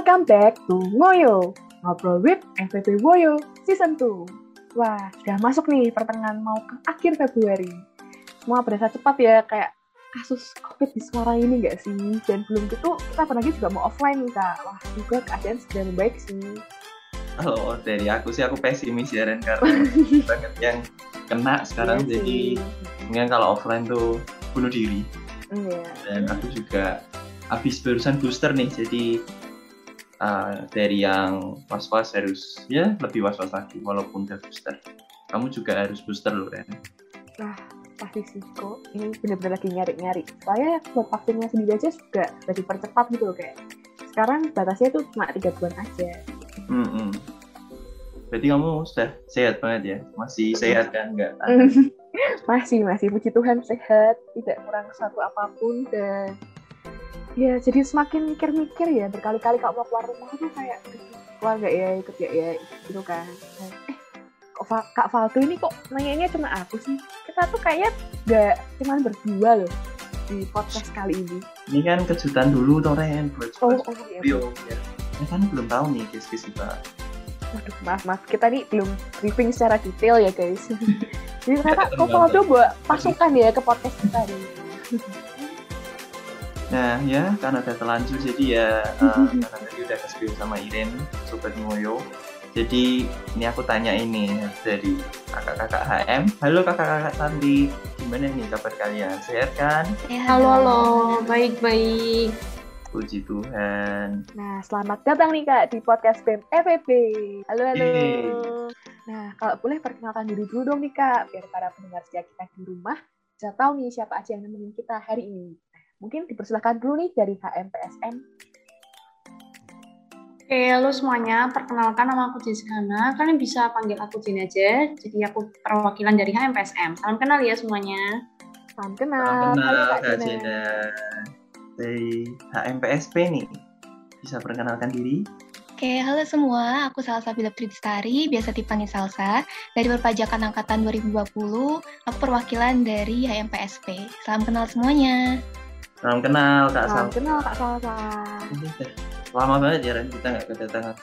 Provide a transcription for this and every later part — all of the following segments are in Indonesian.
Welcome back to Ngoyo, Ngobrol with FVP Woyo Season 2. Wah, sudah masuk nih pertengahan mau ke akhir Februari. Semua berasa cepat ya, kayak kasus COVID di sekarang ini nggak sih? Dan belum tentu kita lagi juga mau offline nih, Kak. Wah, juga keadaan sudah membaik sih. Halo, dari aku sih aku pesimis ya Ren karena banget yang kena sekarang Iya jadi mungkin kalau offline tuh bunuh diri Iya. dan aku juga habis barusan booster nih jadi uh, dari yang was-was harus ya lebih was-was lagi walaupun udah booster. Kamu juga harus booster loh Ren. Pasti sih kok ini bener-bener lagi nyari-nyari. Soalnya buat vaksinnya sendiri aja juga udah dipercepat gitu loh kayak sekarang batasnya tuh cuma tiga bulan aja. Mm-mm. berarti kamu sudah sehat banget ya? Masih sehat kan? Nggak? Masih masih. Puji Tuhan sehat. Tidak kurang satu apa pun dan ya jadi semakin mikir-mikir ya berkali-kali kalau mau keluar rumah tuh kayak keluar nggak ya ikut ya ya gitu kan Nah, eh kok Kak Faldo ini kok nanyanya cuma aku sih kita tuh kayaknya nggak cuma berdua loh di podcast kali ini ini kan kejutan dulu tuh Ren buat oh oh iya Bio ya. ya kan belum tahu nih kis-kis kita Waduh, maaf, maaf. Kita nih belum briefing secara detail ya, guys. Jadi ternyata kok. Faldo buat pasukan ya ke podcast kita nih. Nah ya karena udah terlanjur jadi ya eh, karena tadi udah kasih sama Iren Sobat Ngoyo jadi ini aku tanya ini dari kakak-kakak HM Halo kakak-kakak Sandi gimana nih kabar kalian sehat kan? Halo, halo, baik-baik. Puji Tuhan Nah, selamat datang nih Kak di podcast BEM FEB. Halo, halo. Yeay. Nah, kalau boleh perkenalkan diri dulu dong nih Kak, biar para pendengar setia kita di rumah bisa tahu nih siapa aja yang nemenin kita hari ini. Mungkin dipersilahkan dulu nih dari HMPSM. Oke, halo semuanya. Perkenalkan nama aku Jessica. Kalian bisa panggil aku Jin aja. Jadi aku perwakilan dari HMPSM. Salam kenal ya semuanya. Salam Salam kenal. Halo kenal Kak Jena. Jena Dari HMPSP nih Bisa perkenalkan diri? Oke, halo semua. Aku Salsa Bila Tridistari, biasa dipanggil Salsa. Dari Perpajakan Angkatan 2020, aku perwakilan dari HMPSP. Salam kenal semuanya. Salam kenal Kak Salam Salsa kenal Kak Salsa. Lama banget ya Ren kita nggak kedatangan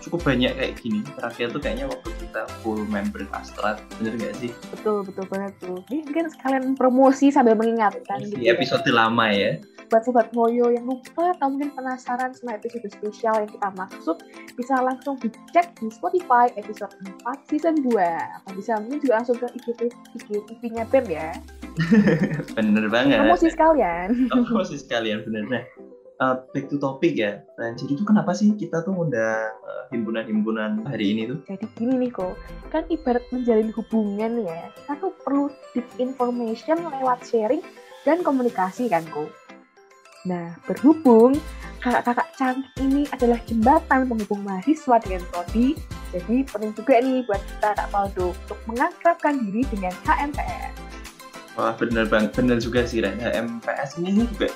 cukup banyak kayak gini. Terakhir tuh kayaknya waktu kita full member Astrat bener nggak sih? Betul, betul banget tuh. Ini mungkin sekalian promosi sambil mengingatkan gitu di ya. episode lama ya. Buat sobat Moyo yang lupa atau mungkin penasaran sama episode spesial yang kita maksud bisa langsung dicek di Spotify episode 4 season 2 atau bisa mungkin juga langsung ke IGTV IGTV-nya BEM ya bener banget. Promosi sekalian. Promosi sekalian bener. Nah uh, back to topic ya. Dan jadi itu kenapa sih kita tuh undang uh, himpunan-himpunan hari ini tuh? Jadi gini nih kok kan ibarat menjalin hubungan ya. Kita tuh perlu deep information lewat sharing dan komunikasi kan kok nah berhubung kakak-kakak canggih ini adalah jembatan penghubung mahasiswa dengan prodi jadi penting juga nih buat kita Kak Paldo untuk mengakrabkan diri dengan HMPS wah bener banget bener juga sih Ren. HMPS ini juga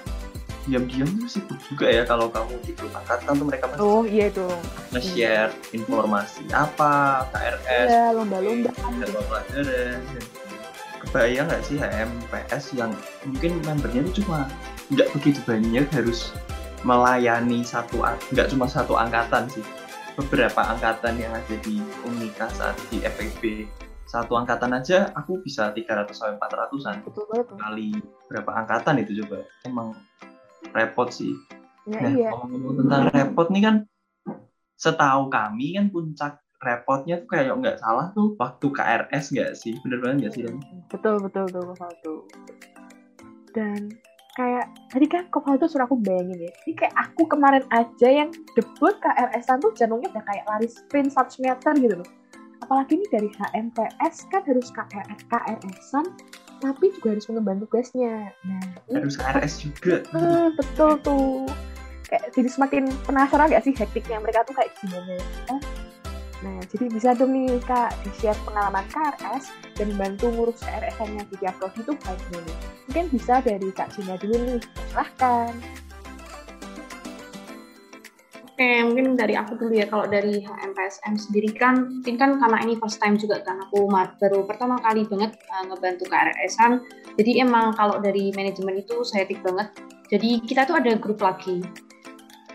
diam-diam tuh sibuk juga ya kalau kamu di grup angkatan tuh mereka pasti oh iya nge-share informasi apa KRS ya lomba-lomba. pelajaran kebayang nggak sih HMPS yang mungkin membernya itu cuma nggak begitu banyak harus melayani satu nggak cuma satu angkatan sih. Beberapa angkatan yang ada di Unika saat di FEB satu angkatan aja aku bisa 300 sampai 400-an betul banget tuh. Kali berapa angkatan itu coba? Emang repot sih. Ya Nah, iya. ngomong tentang repot nih kan, setahu kami kan puncak repotnya tuh kayak nggak salah tuh waktu KRS nggak sih? Bener banget nggak sih? Betul betul betul Faldo. Dan kayak tadi kan Kak Faldo suruh aku bayangin ya ini kayak aku kemarin aja yang debut KRS-an tuh jantungnya udah kayak lari sprint 100 meter gitu loh apalagi ini dari HMPS kan harus KRS KRS-an tapi juga harus mengemban tugasnya nah ini Harus KRS juga. Hmm, betul tuh. Kayak jadi semakin penasaran gak sih hektiknya mereka tuh kayak gimana? ya? Nah, jadi bisa dong nih Kak di-share pengalaman KRS dan bantu ngurus KRS-nya di tiap prodi itu kayak gimana? Mungkin bisa dari Kak Cina dulu nih, silahkan. Oke, mungkin dari aku dulu ya. Kalau dari HMPSM sendiri kan, mungkin kan karena ini first time juga kan aku baru pertama kali banget uh, ngebantu KRS-an. Jadi emang kalau dari manajemen itu saya banget. Jadi kita tuh ada grup lagi.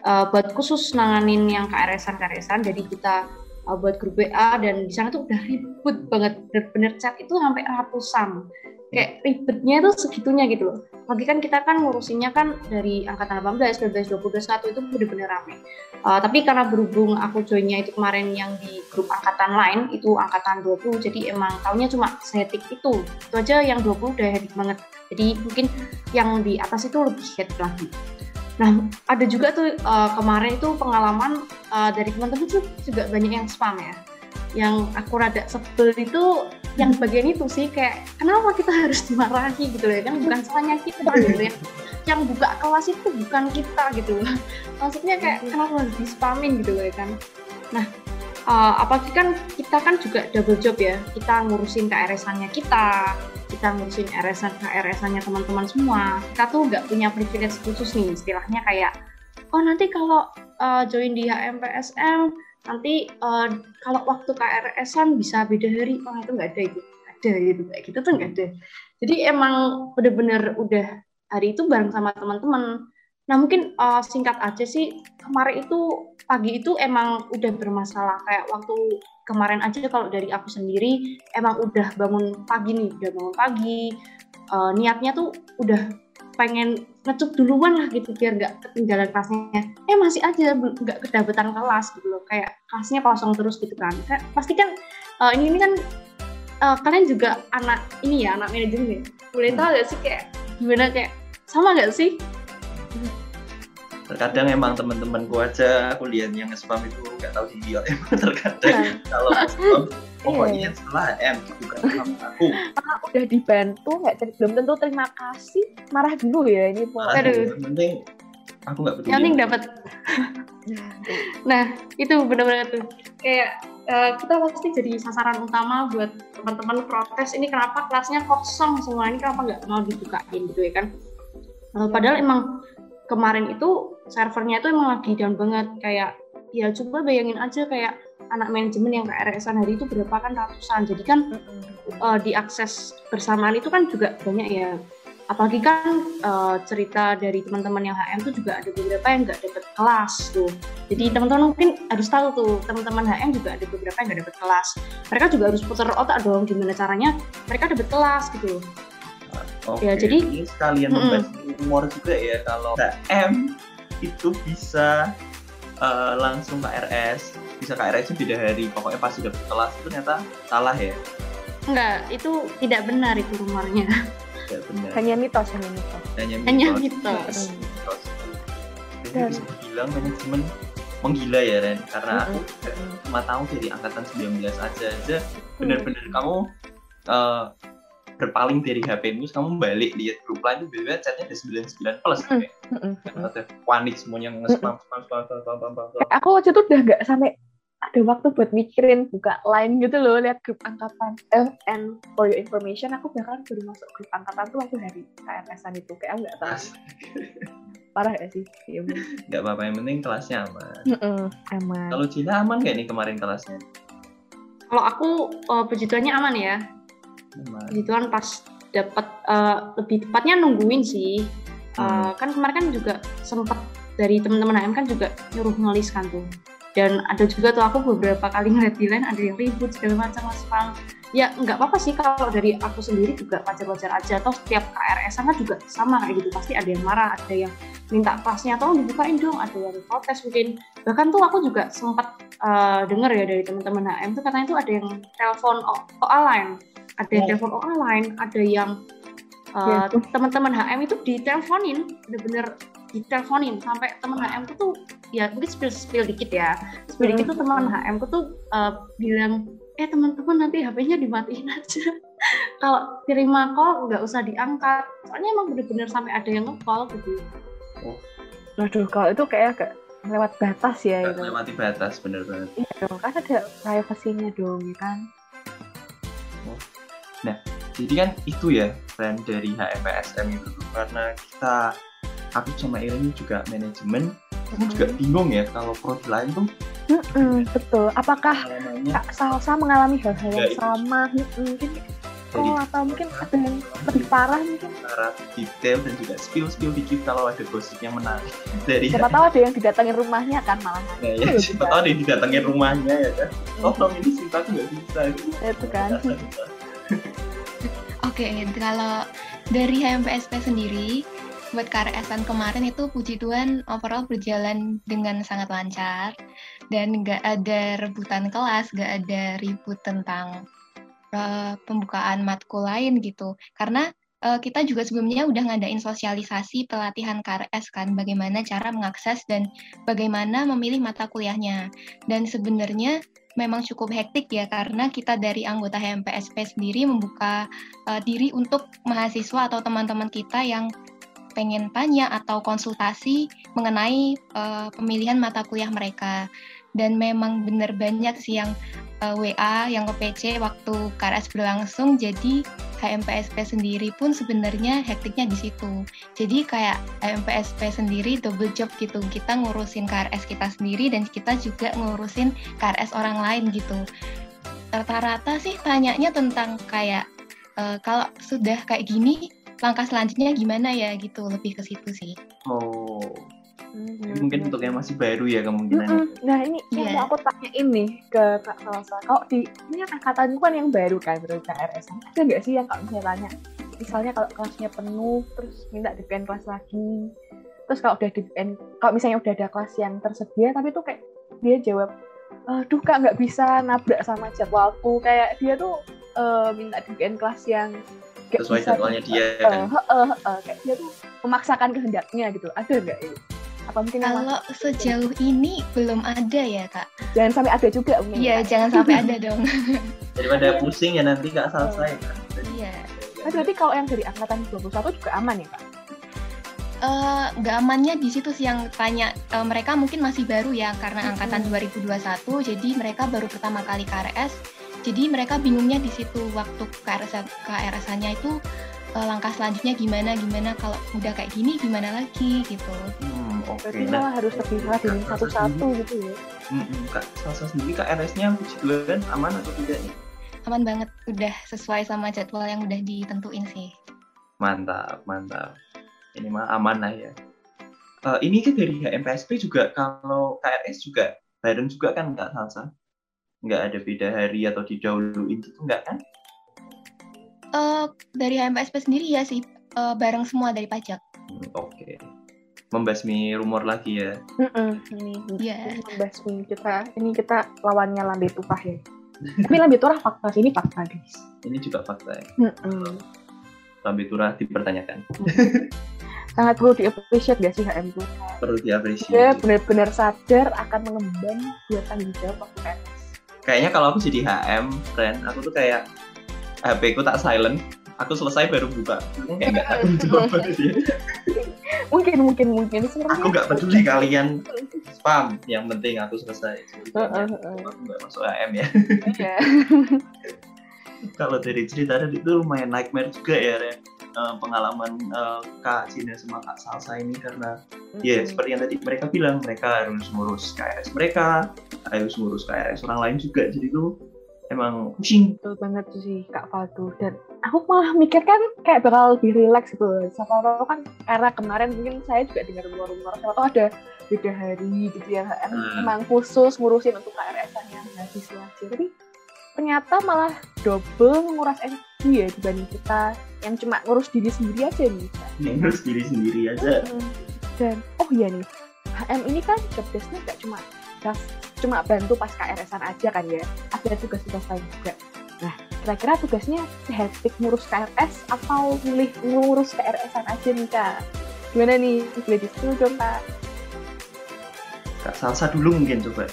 uh, buat khusus nanganin yang KRS-an KRS-an jadi kita uh, buat grup WA dan di sana tuh udah ribut banget bener-bener chat itu sampai ratusan kayak ribetnya itu segitunya gitu loh. Lagi kan kita kan ngurusinnya kan dari angkatan 18, 19, 20, 21 itu bener-bener rame. Uh, tapi karena berhubung aku joinnya itu kemarin yang di grup angkatan lain itu angkatan 20, jadi emang taunya cuma sehetik itu. Itu aja yang 20 udah hedik banget. Jadi mungkin yang di atas itu lebih head lagi. Nah, ada juga tuh uh, kemarin itu pengalaman uh, dari teman-teman tuh juga banyak yang spam ya yang aku rada sebel itu yang bagian itu sih kayak kenapa kita harus dimarahi? gitu ya kan bukan salahnya kita gitu ya. Yang buka kelas itu bukan kita gitu maksudnya kayak kenapa harus dispamin? gitu ya kan. Nah uh, apalagi kan kita kan juga double job ya kita ngurusin KRS-annya kita kita ngurusin RS-an KRS-annya teman-teman semua. Kita tuh nggak punya privilege khusus nih istilahnya kayak oh nanti kalau uh, join di HMPSM nanti uh, kalau waktu KRS-an bisa beda hari. Oh itu nggak ada itu. Ada gitu kayak gitu tuh nggak ada. Jadi emang bener-bener udah hari itu bareng sama teman-teman. Nah mungkin uh, singkat aja sih kemarin itu pagi itu emang udah bermasalah. Kayak waktu kemarin aja kalau dari aku sendiri emang udah bangun pagi nih. Udah bangun pagi. Uh, niatnya tuh udah pengen ngecup duluan lah gitu biar nggak ketinggalan kelasnya. Eh masih aja nggak kedapetan kelas gitu loh. Kayak kelasnya kosong terus gitu kan. Kayak, pasti kan uh, ini ini kan uh, kalian juga anak ini ya anak manajemen ya. Boleh tahu gak sih kayak gimana kayak sama gak sih terkadang emang teman-temanku aja aku lihat yang spam itu nggak tahu sih dia emang terkadang nah. kalau spam pokoknya iya. salah M bukan sama aku. Ah, udah dibantu nggak belum tentu terima kasih marah dulu ya ini po aduh penting aku nggak peduli. Yang penting dapat. Nah itu benar-benar tuh. Kayak uh, kita pasti jadi sasaran utama buat teman-teman protes ini kenapa kelasnya kosong semua? Ini kenapa nggak mau dibukain? Gitu ya kan. Uh, padahal emang kemarin itu servernya itu emang lagi down banget. Kayak ya coba bayangin aja kayak anak manajemen yang KRS-an hari itu berapa kan ratusan. Jadi kan uh, diakses bersamaan itu kan juga banyak ya. Apalagi kan uh, cerita dari teman-teman yang HM itu juga ada beberapa yang nggak dapat kelas tuh. Jadi teman-teman mungkin harus tahu tuh teman-teman HM juga ada beberapa yang nggak dapat kelas. Mereka juga harus putar otak dong gimana caranya mereka dapat kelas gitu Oke, ya, jadi ini sekalian membahas mm humor juga ya kalau M itu bisa uh, langsung KRS, bisa KRS beda hari, pokoknya pas sudah kelas itu ternyata salah ya? Enggak, itu tidak benar itu rumornya. Tidak benar. Hanya mitos, hanya mitos. Hanya mitos. Hanya mitos. mitos. Jadi bisa dibilang manajemen menggila ya Ren karena mm -hmm. aku cuma tahu dari angkatan 19 aja aja benar-benar mm. kamu uh, berpaling dari HP-mu kamu balik lihat grup lain itu biasanya chatnya ada sembilan sembilan plus mm, mm, mm, ada panik semuanya nge-spam spam spam spam spam spam spam. Aku waktu itu udah nggak sampai ada waktu buat mikirin buka line gitu loh lihat grup angkatan eh, and for your information aku bahkan baru masuk grup angkatan tuh waktu hari KRS-an itu. Kayak nggak tahu. Parah gak sih? Ya, nggak apa-apa yang penting kelasnya aman. Mm -mm, aman. Kalau Cina aman gak nih kemarin kelasnya? Kalau aku uh, puji aman ya gitu kan pas dapat uh, lebih tepatnya nungguin sih. Uh, kan kemarin kan juga sempat dari teman-teman HM kan juga nyuruh ngelis kan tuh. Dan ada juga tuh aku beberapa kali ngeliat di line ada yang ribut segala macam spam ya nggak apa-apa sih kalau dari aku sendiri juga wajar-wajar aja. Atau setiap KRS kan juga sama kayak gitu. Pasti ada yang marah ada yang minta kelasnya tolong dibukain dong. Ada yang protes mungkin. Bahkan tuh aku juga sempat uh, dengar ya dari teman-teman HM tuh katanya tuh ada yang telepon OA line ada yang telepon orang lain ada yang uh, ya. teman-teman HM itu diteleponin bener-bener diteleponin sampai teman HM itu tuh ya mungkin spill spill dikit ya spill dikit tuh teman HM itu tuh uh, bilang eh teman-teman nanti HP-nya dimatiin aja kalau terima call nggak usah diangkat soalnya emang bener-bener sampai ada yang nge-call gitu oh. Waduh, kalau itu kayak agak lewat batas ya itu. Lewati batas, bener banget. Iya dong, kan ada privasinya dong, ya kan? Nah, jadi kan itu ya brand dari HMPSM itu karena kita aku sama Irin juga manajemen, aku juga bingung ya kalau prodi lain tuh Mm-mm, betul. Apakah Kak Salsa mengalami hal-hal yang sama? Mungkin Oh, atau mungkin ada yang lebih parah mungkin. cara detail dan juga skill-skill dikit kalau ada gosip yang menarik dari Siapa tahu ada yang didatengin rumahnya kan malah. Nah, ya, siapa tahu ada yang didatengin rumahnya ya kan. Tolong ini cintaku nggak bisa. Itu kan. Oke, kalau dari HMPSP sendiri, buat KRS-an kemarin itu puji Tuhan overall berjalan dengan sangat lancar dan nggak ada rebutan kelas, nggak ada ribut tentang uh, pembukaan matkul lain gitu. Karena uh, kita juga sebelumnya udah ngadain sosialisasi pelatihan KRS kan, bagaimana cara mengakses dan bagaimana memilih mata kuliahnya. Dan sebenarnya memang cukup hektik ya karena kita dari anggota HMPSP sendiri membuka uh, diri untuk mahasiswa atau teman-teman kita yang pengen tanya atau konsultasi mengenai uh, pemilihan mata kuliah mereka. Dan memang benar banyak sih yang uh, WA yang ke PC waktu KRS berlangsung jadi HMPSP sendiri pun sebenarnya hektiknya di situ. Jadi kayak HMPSP sendiri double job gitu. Kita ngurusin KRS kita sendiri dan kita juga ngurusin KRS orang lain gitu. Rata-rata sih tanyanya tentang kayak uh, kalau sudah kayak gini langkah selanjutnya gimana ya gitu lebih ke situ sih. oh Mhm. mungkin untuk yang masih baru ya kemungkinan Mm-mm. Nah ini yang Iya. mau aku tanyain nih ke Kak Salsa. Kalau di ini kan angkatanku kan yang baru kan baru KRS. Ada nggak sih yang kalau misalnya tanya, misalnya kalau kelasnya penuh terus minta di kelas lagi. Terus kalau udah di kalau misalnya udah ada kelas yang tersedia tapi tuh kayak dia jawab, aduh kak nggak bisa nabrak sama jadwalku. Kayak dia tuh eh, minta di kelas yang sesuai jadwalnya di- dia eh, kan eh, eh, eh, kayak dia tuh memaksakan kehendaknya gitu. Ada nggak ini? Apa mungkin yang Kalau sejauh ini belum ada ya kak. jangan sampai ada juga mungkin. Iya jangan sampai ada dong. daripada pusing ya nanti nggak selesai kan Iya. Tapi berarti kalau yang dari angkatan 21 juga aman ya, Kak? Eh, nggak amannya di situ sih yang tanya eh, mereka mungkin masih baru ya karena Mm-mm. angkatan 2021 jadi mereka baru pertama kali KRS jadi mereka bingungnya di situ waktu KRS KRS-nya itu eh, langkah selanjutnya gimana gimana kalau udah kayak gini gimana lagi gitu hmm, oke Berarti nah. malah harus Kak Salsa satu-satu gitu ya. mm-mm, kak Salsa sendiri. Kak RS-nya puji Tuhan aman atau tidak nih? Aman banget udah sesuai sama jadwal yang udah ditentuin sih. Mantap mantap. Ini mah aman lah ya. Eh, ini kan dari HMPSP juga kalau KRS juga bareng juga kan nggak Salsa? Nggak ada beda hari atau didahuluin gitu nggak kan? Eh, dari HMPSP sendiri ya sih. Eh, bareng semua dari pajak. Hmm, oke membasmi rumor lagi ya Ini Iya. ini membasmi kita. Ini kita lawannya lambe tumpah ya. Tapi lambe turah fakta sih, ini fakta guys. ini juga fakta ya Mm-mm. sampai turah dipertanyakan Sangat perlu di-appreciate gak sih HM tuh? perlu Dia diapresiasi benar-benar sadar akan mengemban buat tanggung jawab waktu kayaknya kalau aku jadi HM friend aku tuh kayak HP ku tak silent aku selesai baru buka kayak nggak tanggung jawab dia. Mungkin, mungkin, mungkin. Sebenarnya aku nggak peduli kalian spam yang penting aku selesai Heeh, heeh. aku nggak masuk HM ya Iya. kalau dari cerita tadi itu lumayan nightmare juga ya Ren. Eh, pengalaman eh, Kak Cina sama Kak Salsa ini karena ya Mm-mm. seperti yang tadi mereka bilang mereka harus ngurus KRS mereka harus ngurus KRS orang lain juga jadi itu emang pusing Betul banget tuh sih Kak Faldo dan aku malah mikir kan kayak bakal lebih relax gitu. Siapa tahu kan karena kemarin mungkin saya juga dengar rumor-rumor siapa tahu ada beda hari gitu HM Hmm. emang khusus ngurusin untuk KRS-an yang mahasiswa aja. Tapi ternyata malah double menguras energi ya dibanding kita yang cuma ngurus diri sendiri aja nih. Ngurus diri sendiri aja. Dan oh iya nih, HM ini kan jobdesknya gak cuma jas- cuma bantu pas KRS-an aja kan ya. Ada tugas-tugas lain juga. Nah, kira-kira tugasnya sehektik ngurus KRS atau milih ngurus KRS-an aja nih Kak? Gimana nih? Boleh di dong Kak? Kak Salsa dulu mungkin coba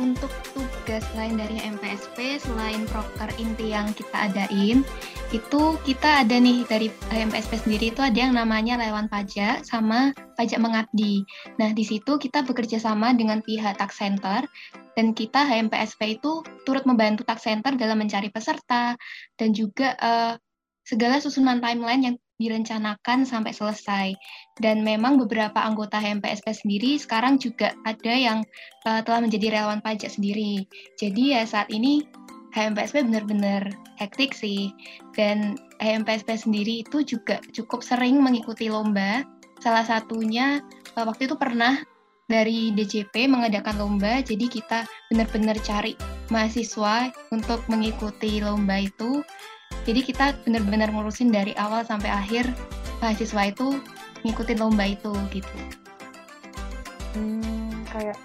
untuk tugas lain dari MPSP selain proker inti yang kita adain, itu kita ada nih dari HMPSP sendiri itu ada yang namanya lewat pajak sama pajak mengabdi. Nah, di situ kita bekerja sama dengan pihak tax center dan kita HMPSP itu turut membantu tax center dalam mencari peserta dan juga eh, segala susunan timeline yang direncanakan sampai selesai. Dan memang beberapa anggota HMPSP sendiri sekarang juga ada yang uh, telah menjadi relawan pajak sendiri. Jadi ya saat ini HMPSP benar-benar hektik sih. Dan HMPSP sendiri itu juga cukup sering mengikuti lomba. Salah satunya eh, waktu itu pernah dari DJP mengadakan lomba, jadi kita benar-benar cari mahasiswa untuk mengikuti lomba itu. Jadi kita benar-benar ngurusin dari awal sampai akhir mahasiswa itu ngikutin lomba itu gitu. Hmm, kayak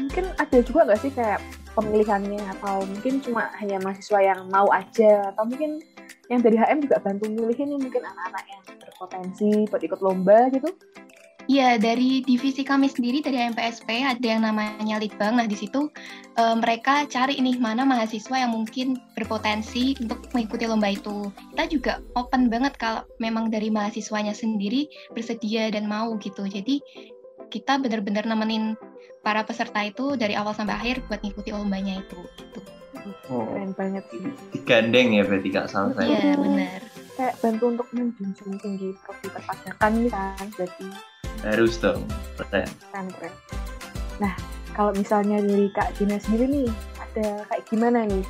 mungkin ada juga nggak sih kayak pemilihannya? Atau mungkin cuma hanya mahasiswa yang mau aja? Atau mungkin yang dari HM juga bantu milihin nih mungkin anak-anak yang berpotensi buat ikut lomba gitu Iya, dari divisi kami sendiri dari MPSP ada yang namanya Litbang. Nah, di situ e, mereka cari nih mana mahasiswa yang mungkin berpotensi untuk mengikuti lomba itu. Kita juga open banget kalau memang dari mahasiswanya sendiri bersedia dan mau gitu. Jadi kita benar-benar nemenin para peserta itu dari awal sampai akhir buat ngikuti lombanya itu. Gitu. Oh, keren banget sih. Digandeng ya berarti Kak Salsa. Iya, benar. Kayak bantu untuk menjunjung tinggi profil nih kan, berarti harus dong keren. Keren keren. Nah kalau misalnya dari kak Gina sendiri nih ada kayak gimana nih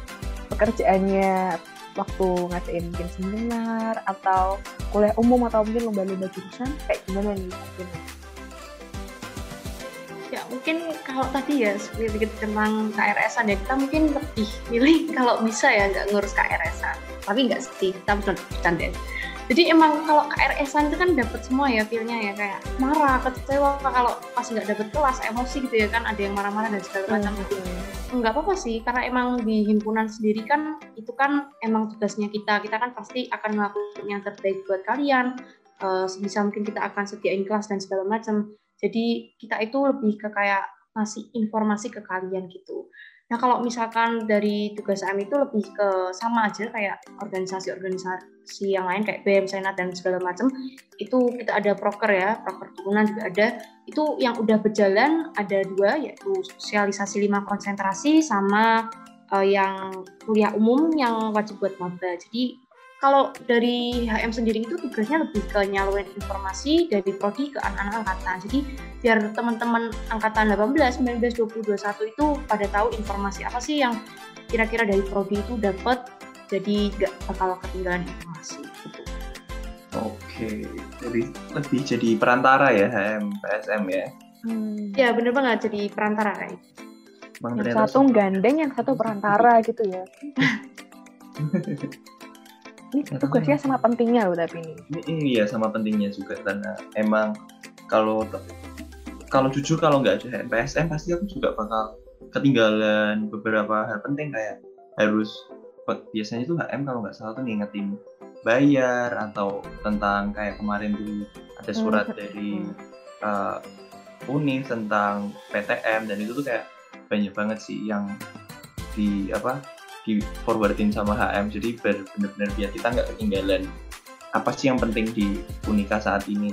pekerjaannya waktu ngadain mungkin seminar atau kuliah umum atau mungkin lomba-lomba jurusan? Kayak gimana nih kak Gina? Ya mungkin kalau tadi ya sedikit tentang KRS-an ya kita mungkin lebih milih kalau bisa ya nggak ngurus KRS-an tapi nggak sih kita bercanda jadi emang kalau KRS-an itu kan dapat semua ya feelnya ya kayak marah kecewa kalau pas nggak dapet kelas emosi gitu ya kan ada yang marah-marah dan segala macam gitu. Nggak apa-apa sih karena emang di himpunan sendiri kan itu kan emang tugasnya kita. Kita kan pasti akan melakukan yang terbaik buat kalian uh, sebisa mungkin kita akan sediain kelas dan segala macam. Jadi kita itu lebih ke kayak ngasih informasi ke kalian gitu Nah kalau misalkan dari tugas AM itu lebih ke sama aja kayak organisasi-organisasi yang lain kayak BM, Senat dan segala macam itu kita ada proker ya, proker turunan juga ada. Itu yang udah berjalan ada dua yaitu sosialisasi lima konsentrasi sama uh, yang kuliah umum yang wajib buat maba. Jadi kalau dari HM sendiri itu tugasnya lebih ke nyalurin informasi dari prodi ke anak-anak angkatan. Jadi biar teman-teman angkatan 18, 19, 20, 21 itu pada tahu informasi apa sih yang kira-kira dari prodi itu dapat jadi nggak bakal ketinggalan informasi gitu. Oke, jadi lebih jadi perantara ya HM PSM ya. Hmm. Ya bener banget jadi perantara kayak. Bang, yang satu gandeng, yang satu perantara gitu ya. ini tugasnya sama pentingnya loh tapi ini. Iya sama pentingnya juga karena emang kalau kalau jujur kalau nggak ada PSM pasti aku juga bakal ketinggalan beberapa hal penting kayak harus biasanya itu HM kalau nggak salah tuh ngingetin bayar atau tentang kayak kemarin tuh ada hmm, surat hmm. dari uh, tentang PTM dan itu tuh kayak banyak banget sih yang di apa di forwardin sama HM jadi benar-benar biar kita nggak ketinggalan. Apa sih yang penting di Unika saat ini?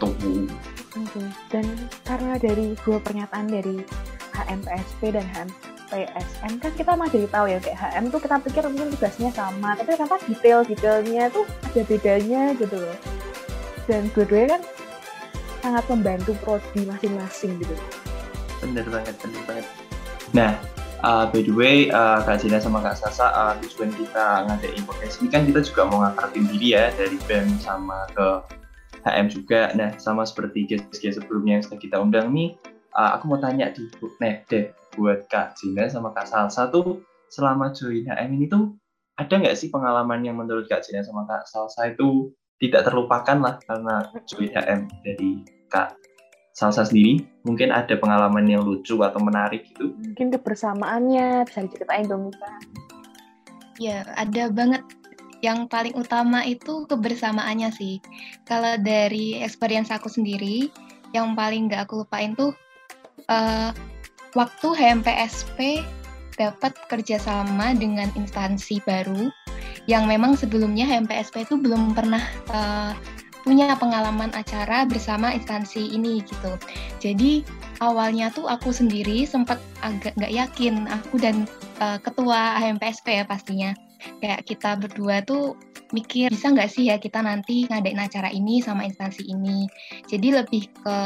Itu okay. dan karena dari dua pernyataan dari HMPSP dan HMPSM kan kita mah jadi tahu ya kayak HM tuh kita pikir mungkin tugasnya sama tapi ternyata detail-detailnya tuh ada bedanya gitu loh. Dan dua-duanya kan sangat membantu prodi masing-masing gitu. Bener banget bener banget. Nah Uh, by the way, uh, Kak Jena sama Kak Sasa, uh, tujuan kita ngadain podcast ini kan kita juga mau ngangkatin diri ya dari BEM sama ke HM juga. Nah, sama seperti guest-guest sebelumnya yang sudah kita undang nih, uh, aku mau tanya di nih deh buat Kak Jena sama Kak Salsa tuh selama join HM ini tuh ada nggak sih pengalaman yang menurut Kak Jena sama Kak Salsa itu tidak terlupakan lah karena join HM dari Kak Salsa sendiri mungkin ada pengalaman yang lucu atau menarik gitu? Mungkin kebersamaannya bisa diceritain dong Mika. Ya, ada banget. Yang paling utama itu kebersamaannya sih. Kalau dari experience aku sendiri, yang paling gak aku lupain tuh uh, waktu HMPSP dapat kerjasama dengan instansi baru yang memang sebelumnya HMPSP itu belum pernah uh, punya pengalaman acara bersama instansi ini gitu. Jadi awalnya tuh aku sendiri sempat agak nggak yakin aku dan uh, ketua HMPSP ya pastinya. Kayak kita berdua tuh mikir bisa nggak sih ya kita nanti ngadain acara ini sama instansi ini. Jadi lebih ke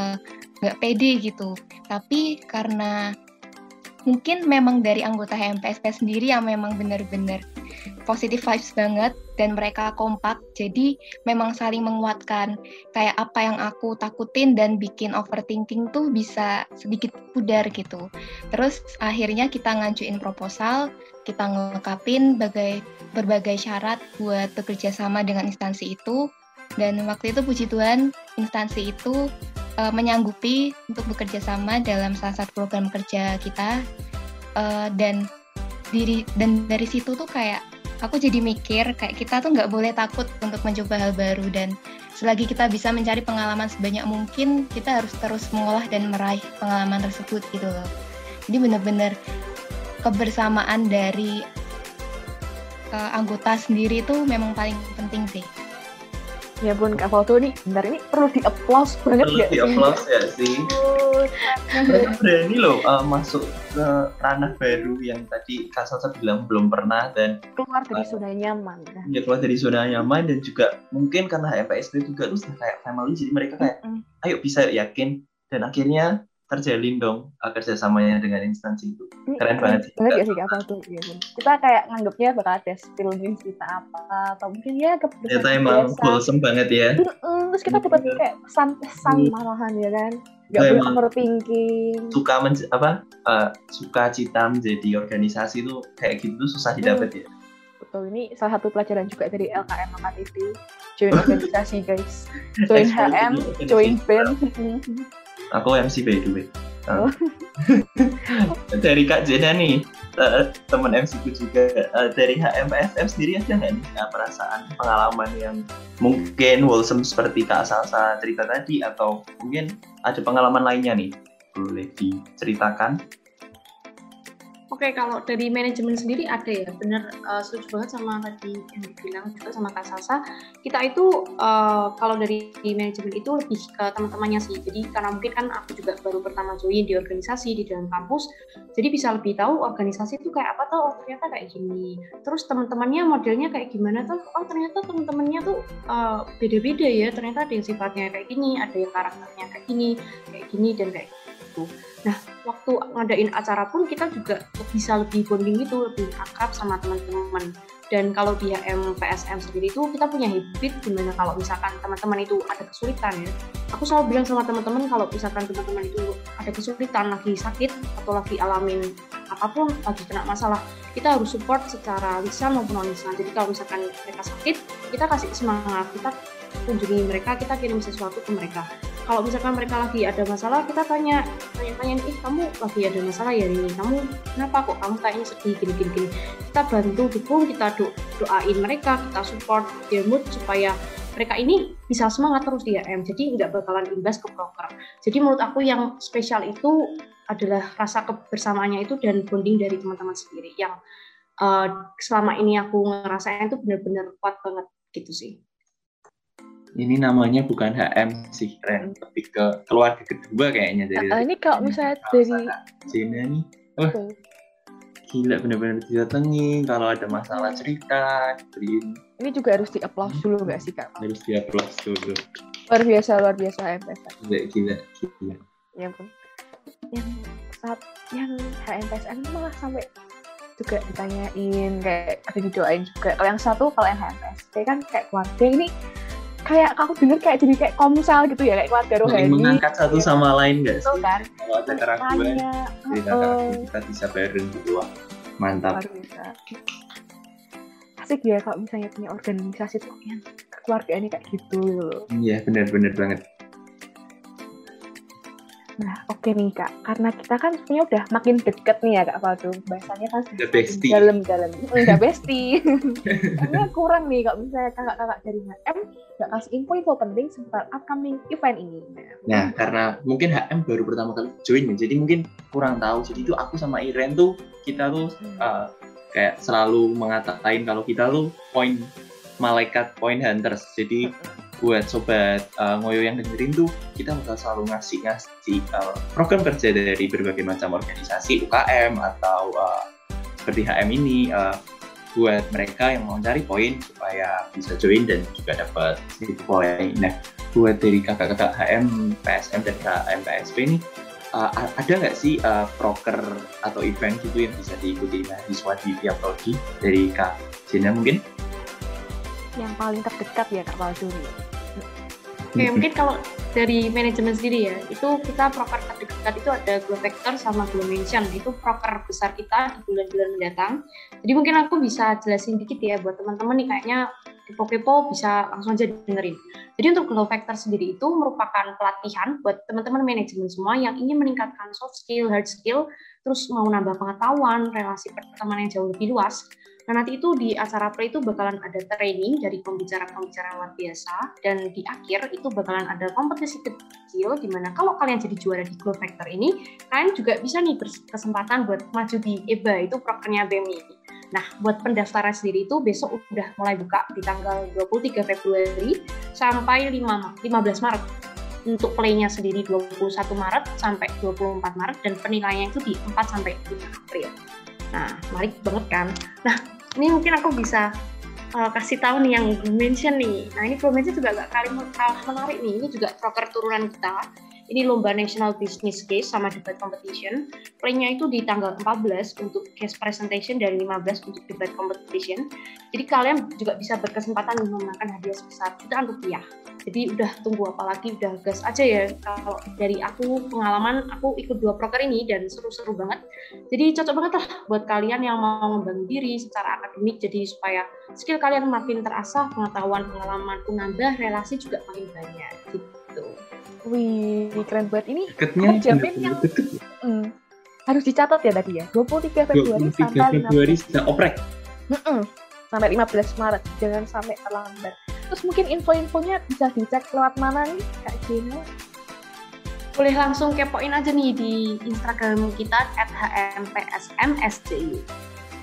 nggak pede gitu. Tapi karena mungkin memang dari anggota HMPSP sendiri yang memang benar-benar positive vibes banget dan mereka kompak. Jadi memang saling menguatkan. Kayak apa yang aku takutin dan bikin overthinking tuh bisa sedikit pudar gitu. Terus akhirnya kita ngajuin proposal kita ngekapin berbagai berbagai syarat buat bekerja sama dengan instansi itu. Dan waktu itu puji Tuhan instansi itu uh, menyanggupi untuk bekerja sama dalam salah satu program kerja kita. Uh, dan diri dan dari situ tuh kayak aku jadi mikir kayak kita tuh nggak boleh takut untuk mencoba hal baru dan selagi kita bisa mencari pengalaman sebanyak mungkin kita harus terus mengolah dan meraih pengalaman tersebut gitu loh. Jadi benar-benar kebersamaan dari uh, anggota sendiri tuh memang paling penting sih ya bun Kak Faldo nih bentar ini perlu di applause banget perlu di applause ya sih mereka berani loh uh, masuk ke ranah baru yang tadi Kak Salsa bilang belum pernah dan keluar dari uh, zona nyaman kan? ya keluar dari zona nyaman dan juga mungkin karena HMPSP juga tuh kayak family jadi mereka kayak mm -hmm. ayo bisa yakin dan akhirnya terjalin dong uh, kerjasamanya dengan instansi itu. Keren banget sih. Bener gak sih apa tuh? Ya, kita kayak nganggapnya bakal ada spill cerita apa atau mungkin ya keputusan ternyata emang wholesome banget ya. Terus kita dapat kayak pesan-pesan hmm. malahan ya kan? Gak boleh overthinking. suka men apa uh, suka cita menjadi organisasi tuh kayak gitu tuh susah didapat hmm. ya. Betul ini salah satu pelajaran juga dari LKM LKTP join organisasi guys. Join HM join band Aku MC by the way. Uh, dari Kak Jena nih, uh, teman MC ku juga. Uh, dari HMPSM sendiri ada nggak nih perasaan, pengalaman yang mungkin wholesome seperti Kak Salsa cerita tadi atau mungkin ada pengalaman lainnya nih? Boleh diceritakan? Oke, kalau dari manajemen sendiri ada ya, benar uh, setuju banget sama tadi yang dibilang juga sama Kak Sasa. Kita itu uh, kalau dari manajemen itu lebih ke teman-temannya sih. Jadi karena mungkin kan aku juga baru pertama join di organisasi di dalam kampus, jadi bisa lebih tahu organisasi itu kayak apa tuh. Oh ternyata kayak gini. Terus teman-temannya modelnya kayak gimana tuh? Oh ternyata teman-temannya tuh uh, beda-beda ya. Ternyata ada yang sifatnya kayak gini, ada yang karakternya kayak gini, kayak gini dan kayak gitu. Nah, waktu ngadain acara pun kita juga bisa lebih bonding itu, lebih akrab sama teman-teman. Dan kalau di HM PSM sendiri itu kita punya habit di mana kalau misalkan teman-teman itu ada kesulitan ya, aku selalu bilang sama teman-teman kalau misalkan teman-teman itu ada kesulitan, lagi sakit atau lagi alamin apa pun, lagi kena masalah, kita harus support secara lisan maupun non lisan. Jadi kalau misalkan mereka sakit, kita kasih semangat, kita kunjungi mereka, kita kirim sesuatu ke mereka kalau misalkan mereka lagi ada masalah kita tanya tanya tanya ih kamu lagi ada masalah ya ini kamu kenapa kok kamu kayaknya sedih gini gini gini? Kita bantu dukung kita do doain mereka kita support their mood supaya mereka ini bisa semangat terus di AM jadi nggak bakalan imbas ke broker jadi menurut aku yang spesial itu adalah rasa kebersamaannya itu dan bonding dari teman-teman sendiri yang uh, selama ini aku ngerasain itu benar-benar kuat banget gitu sih ini namanya bukan HM sih Ren. Hmm. lebih ke keluarga kedua kayaknya dari uh, ini kalau misalnya dari Jena nih. Oh okay. gila bener-bener kalau ada masalah cerita ini juga harus di applause dulu nggak sih kak? Harus di applause dulu. Luar biasa luar biasa HMPS gila gila gila. Ya pun yang saat yang HMPSN malah sampai juga ditanyain kayak ada didoain juga. Kalau yang satu kalau yang HMPS kayak kan kayak keluarga ini kayak aku denger kayak jadi kayak komsel gitu ya kayak keluarga rohani. mengangkat satu sama lain gak sih kan? kalau ada keraguan cerita kita bisa bareng gitu. Wah mantap. Asik ya kalau misalnya punya organisasi tuh yang keluarga ini kayak gitu. Iya benar-benar banget Nah, oke okay nih Kak, karena kita kan sebenarnya udah makin deket nih ya Kak Faldo. Bahasanya kan sudah dalam-dalam. Udah bestie. Karena kurang nih kalau misalnya kakak-kakak dari HM nggak kasih info-info penting seputar upcoming event ini. Nah, karena mungkin HM baru pertama kali join, jadi mungkin kurang tahu. Jadi itu aku sama Iren tuh, kita tuh hmm. uh, kayak selalu mengatakan kalau kita tuh point malaikat point hunters. Jadi hmm buat sobat uh, ngoyo yang dengerin tuh kita bakal selalu ngasih ngasih uh, program kerja dari berbagai macam organisasi UKM atau uh, seperti HM ini uh, buat mereka yang mau cari poin supaya bisa join dan juga dapat sedikit poin. Nah, buat dari kakak-kakak HM, PSM dan KM PSP ini uh, ada nggak sih uh, proker atau event gitu yang bisa diikuti mahasiswa di tiap prodi dari Kak Jena mungkin? Yang paling terdekat ya Kak Waldo Oke, mungkin kalau dari manajemen sendiri ya, itu kita proker terdekat itu ada Glow Vector sama Glow Mention. Itu proker besar kita di bulan-bulan mendatang. Jadi mungkin aku bisa jelasin dikit ya buat teman-teman nih kayaknya kepo-kepo bisa langsung aja dengerin. Jadi untuk Glow Factor sendiri itu merupakan pelatihan buat teman-teman manajemen semua yang ingin meningkatkan soft skill, hard skill, terus mau nambah pengetahuan, relasi pertemanan yang jauh lebih luas. Nah nanti itu di acara pre itu bakalan ada training dari pembicara-pembicara luar biasa dan di akhir itu bakalan ada kompetisi kecil di mana kalau kalian jadi juara di Glow Factor ini kalian juga bisa nih berkesempatan buat maju di EBA itu prokernya BEMI. Nah, buat pendaftaran sendiri itu besok udah mulai buka di tanggal 23 Februari sampai 5, 15 Maret. Untuk playnya sendiri 21 Maret sampai 24 Maret dan penilaiannya itu di 4 sampai 5 April. Nah, menarik banget kan? Nah, ini mungkin aku bisa uh, kasih tahu nih yang mention nih. Nah, ini mention juga gak kali menarik nih. Ini juga proker turunan kita ini lomba National Business Case sama debat competition. Playnya itu di tanggal 14 untuk case presentation dan 15 untuk debat competition. Jadi kalian juga bisa berkesempatan memenangkan hadiah sebesar jutaan rupiah. Jadi udah tunggu apa lagi, udah gas aja ya. Kalau dari aku pengalaman, aku ikut dua proker ini dan seru-seru banget. Jadi cocok banget lah buat kalian yang mau membangun diri secara akademik. Jadi supaya skill kalian makin terasah, pengetahuan, pengalaman pun nambah, relasi juga makin banyak. Gitu. Wih, keren banget. Ini Deketnya jamin yang mm, harus dicatat ya tadi ya. 23 Februari 23 sampai Februari sudah oprek. Mm -mm, sampai 15 Maret. Jangan sampai terlambat. Terus mungkin info-infonya bisa dicek lewat mana nih, Kak Jena? Boleh langsung kepoin aja nih di Instagram kita at hmpsmsju.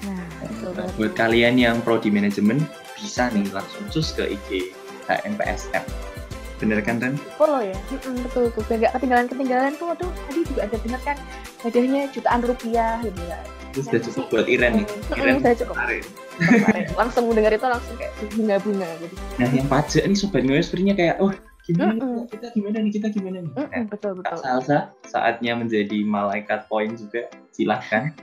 Nah, Nah, buat kalian yang prodi manajemen bisa nih langsung cus ke IG HMPSM. Bener kan Ren? follow ya Mm-mm, betul tuh biar nggak ketinggalan ketinggalan tuh aduh tadi juga ada dengar kan hadiahnya jutaan rupiah gitu ya Terus udah cukup buat Iren nih. Iren sudah cukup kemarin. Kemarin. langsung dengar itu langsung kayak bunga-bunga gitu Nah yang pajak nih sobat ngoyos sepertinya kayak, oh gimana Mm-mm. kita gimana nih kita gimana nih. Mm-mm, Nah, betul Kak betul Salsa saatnya menjadi malaikat poin juga silahkan.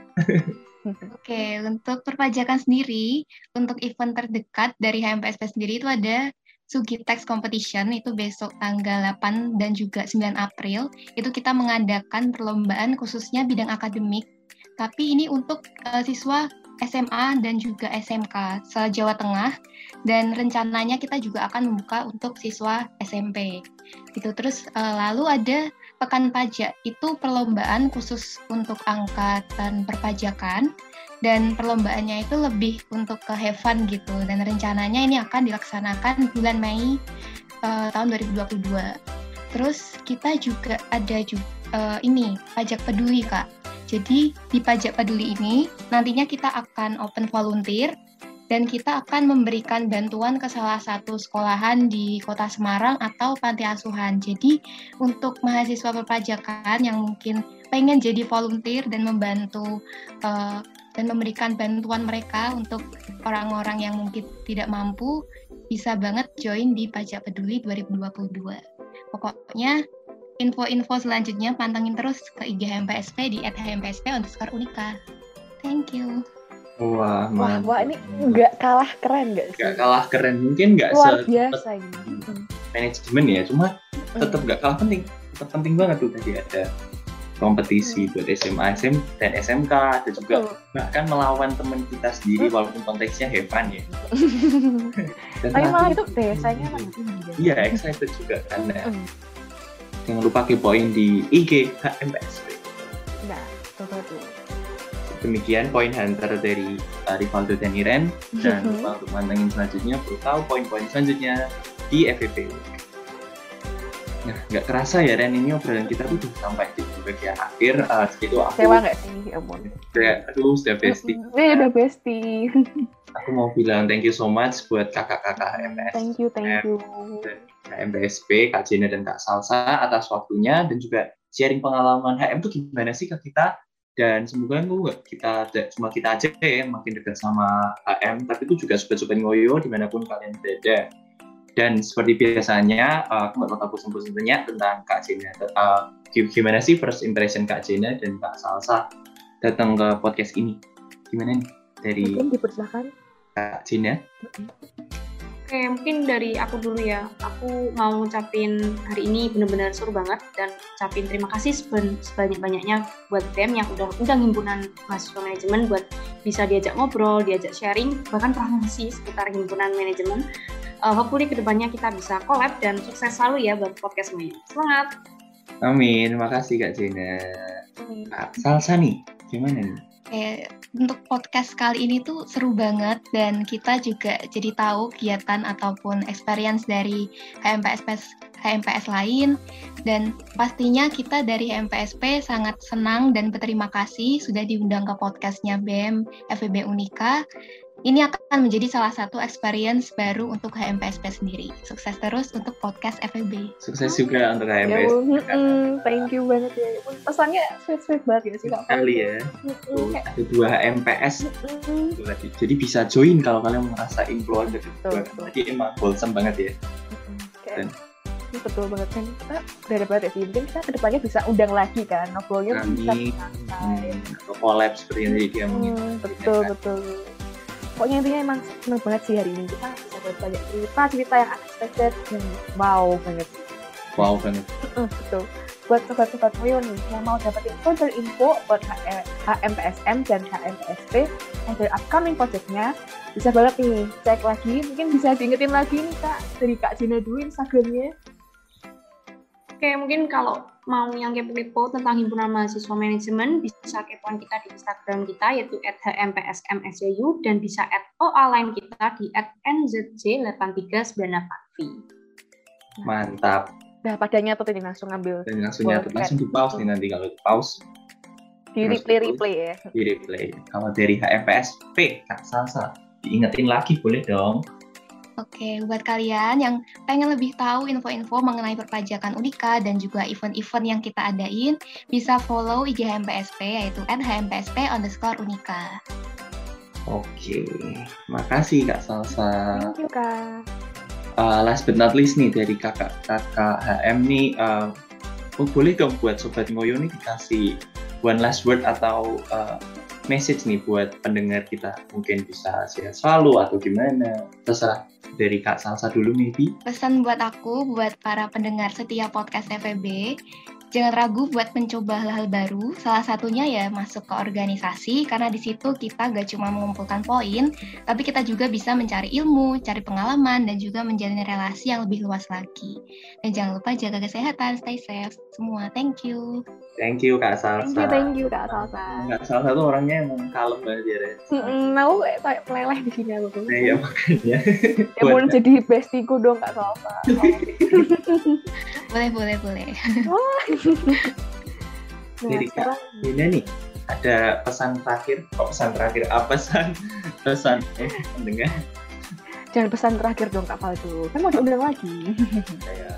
Oke, untuk perpajakan sendiri, untuk event terdekat dari HMPSP sendiri itu ada Sugitex Competition, itu besok tanggal 8 dan juga 9 April. Itu kita mengadakan perlombaan khususnya bidang akademik, tapi ini untuk eh, siswa SMA dan juga SMK se-Jawa Tengah, dan rencananya kita juga akan membuka untuk siswa SMP. Gitu. Terus eh, lalu ada Pekan Pajak, itu perlombaan khusus untuk angkatan perpajakan, dan perlombaannya itu lebih untuk ke have fun gitu dan rencananya ini akan dilaksanakan bulan Mei eh, tahun 2022. Terus kita juga ada juga ini pajak peduli kak. Jadi di pajak peduli ini nantinya kita akan open volunteer dan kita akan memberikan bantuan ke salah satu sekolahan di Kota Semarang atau panti asuhan. Jadi untuk mahasiswa perpajakan yang mungkin pengen jadi volunteer dan membantu eh, dan memberikan bantuan mereka untuk orang-orang yang mungkin tidak mampu bisa banget join di Pajak Peduli 2022. Pokoknya info-info selanjutnya pantengin terus ke IG HMPSP di @hmpsp underscore unika. Thank you. Wah, wah mantap. wah ini nggak kalah keren nggak sih Gak kalah keren, mungkin nggak luar biasa ini manajemen ya, cuma tetap nggak kalah penting. Tetap penting banget tuh tadi ada kompetisi buat SMA, SM, dan SMK, ada juga Betul. bahkan melawan teman kita sendiri walaupun konteksnya Heaven ya. Dan tapi malah itu desanya kan tinggi ya. Iya, excited juga karena Mm-mm. jangan lupa kepoin di IG HMPSP. nah betul betul Demikian poin hunter dari uh, Rivaldo dan Iren. Jangan lupa untuk mantengin selanjutnya, perlu tahu poin-poin selanjutnya di FVP. Nah, nggak kerasa ya Ren, ini obrolan kita tuh udah sampai di bagian akhir. Uh, segitu aku kecewa nggak sih? Ya ampun. Kayak, aduh, sudah bestie. Eh, udah bestie. Aku mau bilang thank you so much buat kakak-kakak HMS. thank you thank you. HMPSP, Kak Jena dan Kak Salsa atas waktunya dan juga sharing pengalaman HM itu gimana sih ke kita? Dan semoga nggak kita cuma kita aja ya makin dekat sama HM tapi itu juga sobat-sobat ngoyo di mana pun kalian berada dan seperti biasanya uh, aku bosan-bosan tanya tentang Kak Jena uh, Gi- Gimana sih first impression Kak Jena dan Kak Salsa datang ke podcast ini? Gimana nih dari Mungkin dipersilakan. Kak Jena? Oke, mungkin dari aku dulu ya. Aku mau ngucapin hari ini benar-benar seru banget dan ucapin terima kasih sebanyak-banyaknya buat BEM yang udah undang himpunan mahasiswa manajemen buat bisa diajak ngobrol, diajak sharing, bahkan promosi seputar himpunan manajemen. Uh, hopefully ke depannya kita bisa collab dan sukses selalu ya buat podcast ini. Semangat! Amin, makasih Kak Jena. Salsa nih, gimana nih? Oke, untuk podcast kali ini tuh seru banget dan kita juga jadi tahu kegiatan ataupun experience dari HMPS HMPS lain dan pastinya kita dari HMPSP sangat senang dan berterima kasih sudah diundang ke podcastnya BEM FEB Unika. Ini akan menjadi salah satu experience baru untuk HMPSP sendiri. Sukses terus untuk podcast FEB. Sukses juga untuk Ya, HMPS. Bu. Mm-mm, thank you banget ya. Pesannya sweet-sweet banget ya sih Kak. Sekali ya. Kayak, ada dua HMPS. Jadi bisa join kalau kalian keluarga Betul, kedua. betul. Berarti emang wholesome banget ya. Kayak, Dan- ini betul banget kan kita udah ya sih mungkin kita ke depannya bisa undang lagi kan ngobrolnya bisa santai Hmm, collab seperti yang tadi dia mungkin. Betul betul pokoknya intinya emang seneng banget sih hari ini. Kita bisa dapat banyak cerita cerita yang unexpected yang wow banget. Wow banget. Betul. Buat sobat-sobat Moyo nih yang mau dapetin further info buat H- HMPSM dan HMPSP and their upcoming projectnya bisa banget nih cek lagi. Mungkin bisa diingetin lagi nih kak dari kak Jina dulu instagramnya. Oke, mungkin kalau mau yang kepo-kepo tentang himpunan mahasiswa manajemen bisa kepoin kita di Instagram kita yaitu @hmpsmsju dan bisa add OA line kita di @nzj8398v. Mantap. Nah, pada nyatet ini langsung ngambil Dan langsung Boleh, nyatet, langsung di pause nih nanti kalau di pause di replay replay ya. di replay. Kalau dari HMPSP Kak Salsa diingetin lagi boleh dong. Oke, buat kalian yang pengen lebih tahu info-info mengenai perpajakan Unika dan juga event-event yang kita adain, bisa follow IG HMPSP yaitu @hmpsp underscore Unika. Oke, makasih Kak Salsa. Thank you kak. Uh, last but not least nih dari kakak-kakak HM nih, uh, oh, boleh dong buat Sobat Ngoyo nih dikasih one last word atau uh, message nih buat pendengar kita. Mungkin bisa sehat selalu atau gimana, terserah dari Kak Salsa dulu maybe. Pesan buat aku, buat para pendengar setia podcast FEB, jangan ragu buat mencoba hal-hal baru. Salah satunya ya masuk ke organisasi, karena di situ kita gak cuma mengumpulkan poin, tapi kita juga bisa mencari ilmu, cari pengalaman, dan juga menjalin relasi yang lebih luas lagi. Dan jangan lupa jaga kesehatan, stay safe semua. Thank you. Thank you Kak Salsa. Thank you thank you kak Salsa. Kak Salsa tuh orangnya emang kalem banget ya, aku kayak kayak meleleh di sini aku tuh. Nah, ya makanya. Ya mau jadi bestiku dong kak Salsa. Boleh, boleh, boleh. Nah, Jadi, Kak. sekarang Ini nih, ada pesan terakhir. Kok pesan terakhir? Apa pesan? Pesan eh pendengar jangan pesan terakhir dong kak Faldo. Kan mau diundang lagi. saya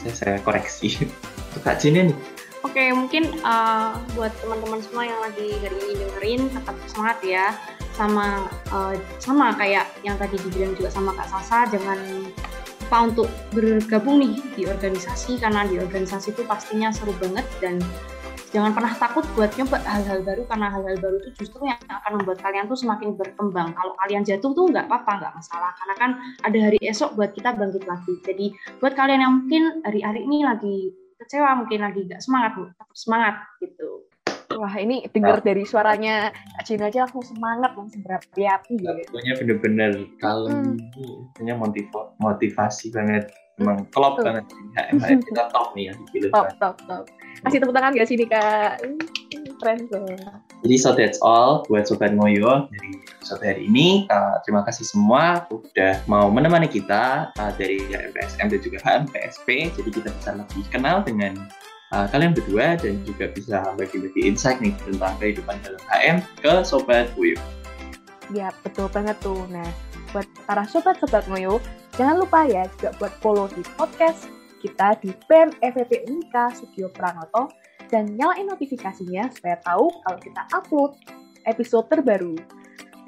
saya, saya koreksi. Kak Jin nih. Oke, mungkin uh, buat teman-teman semua yang lagi hari ini dengerin tetap semangat ya. Sama uh, sama kayak yang tadi dibilang juga sama Kak Sasa, jangan lupa untuk bergabung nih di organisasi karena di organisasi itu pastinya seru banget dan jangan pernah takut buat nyoba hal-hal baru karena hal-hal baru itu justru yang akan membuat kalian tuh semakin berkembang. Kalau kalian jatuh tuh nggak apa-apa, nggak masalah karena kan ada hari esok buat kita bangkit lagi. Jadi buat kalian yang mungkin hari-hari ini lagi kecewa, mungkin lagi nggak semangat, tetap semangat gitu. Wah ini denger dari suaranya Jina aja langsung semangat langsung berapi-api ya. Pokoknya bener-bener kalem. Pokoknya motiva- motivasi banget. Emang klop Betul. banget. HM kita top nih ya di film. Top top top. Kasih tepuk tangan gak sini kak? Hmm, Keren banget. Jadi so that's all buat Sobat Ngoyo dari episode hari ini. Uh, terima kasih semua udah mau menemani kita uh, dari HMPSM dan juga HMPSP. Jadi kita bisa lebih kenal dengan uh, kalian berdua dan juga bisa bagi-bagi insight nih tentang kehidupan dalam HM ke Sobat Ngoyo. Ya betul banget tuh. Nah buat para sobat-sobat ngoyo, jangan lupa ya juga buat follow di podcast kita di BEM FVP Unika Studio Pranoto dan nyalain notifikasinya supaya tahu kalau kita upload episode terbaru.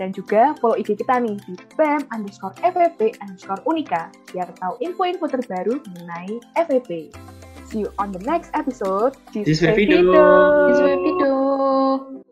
Dan juga follow IG kita nih di BEM underscore FVP underscore Unika biar tahu info-info terbaru mengenai FVP. See you on the next episode. Jiswe Jiswe Video.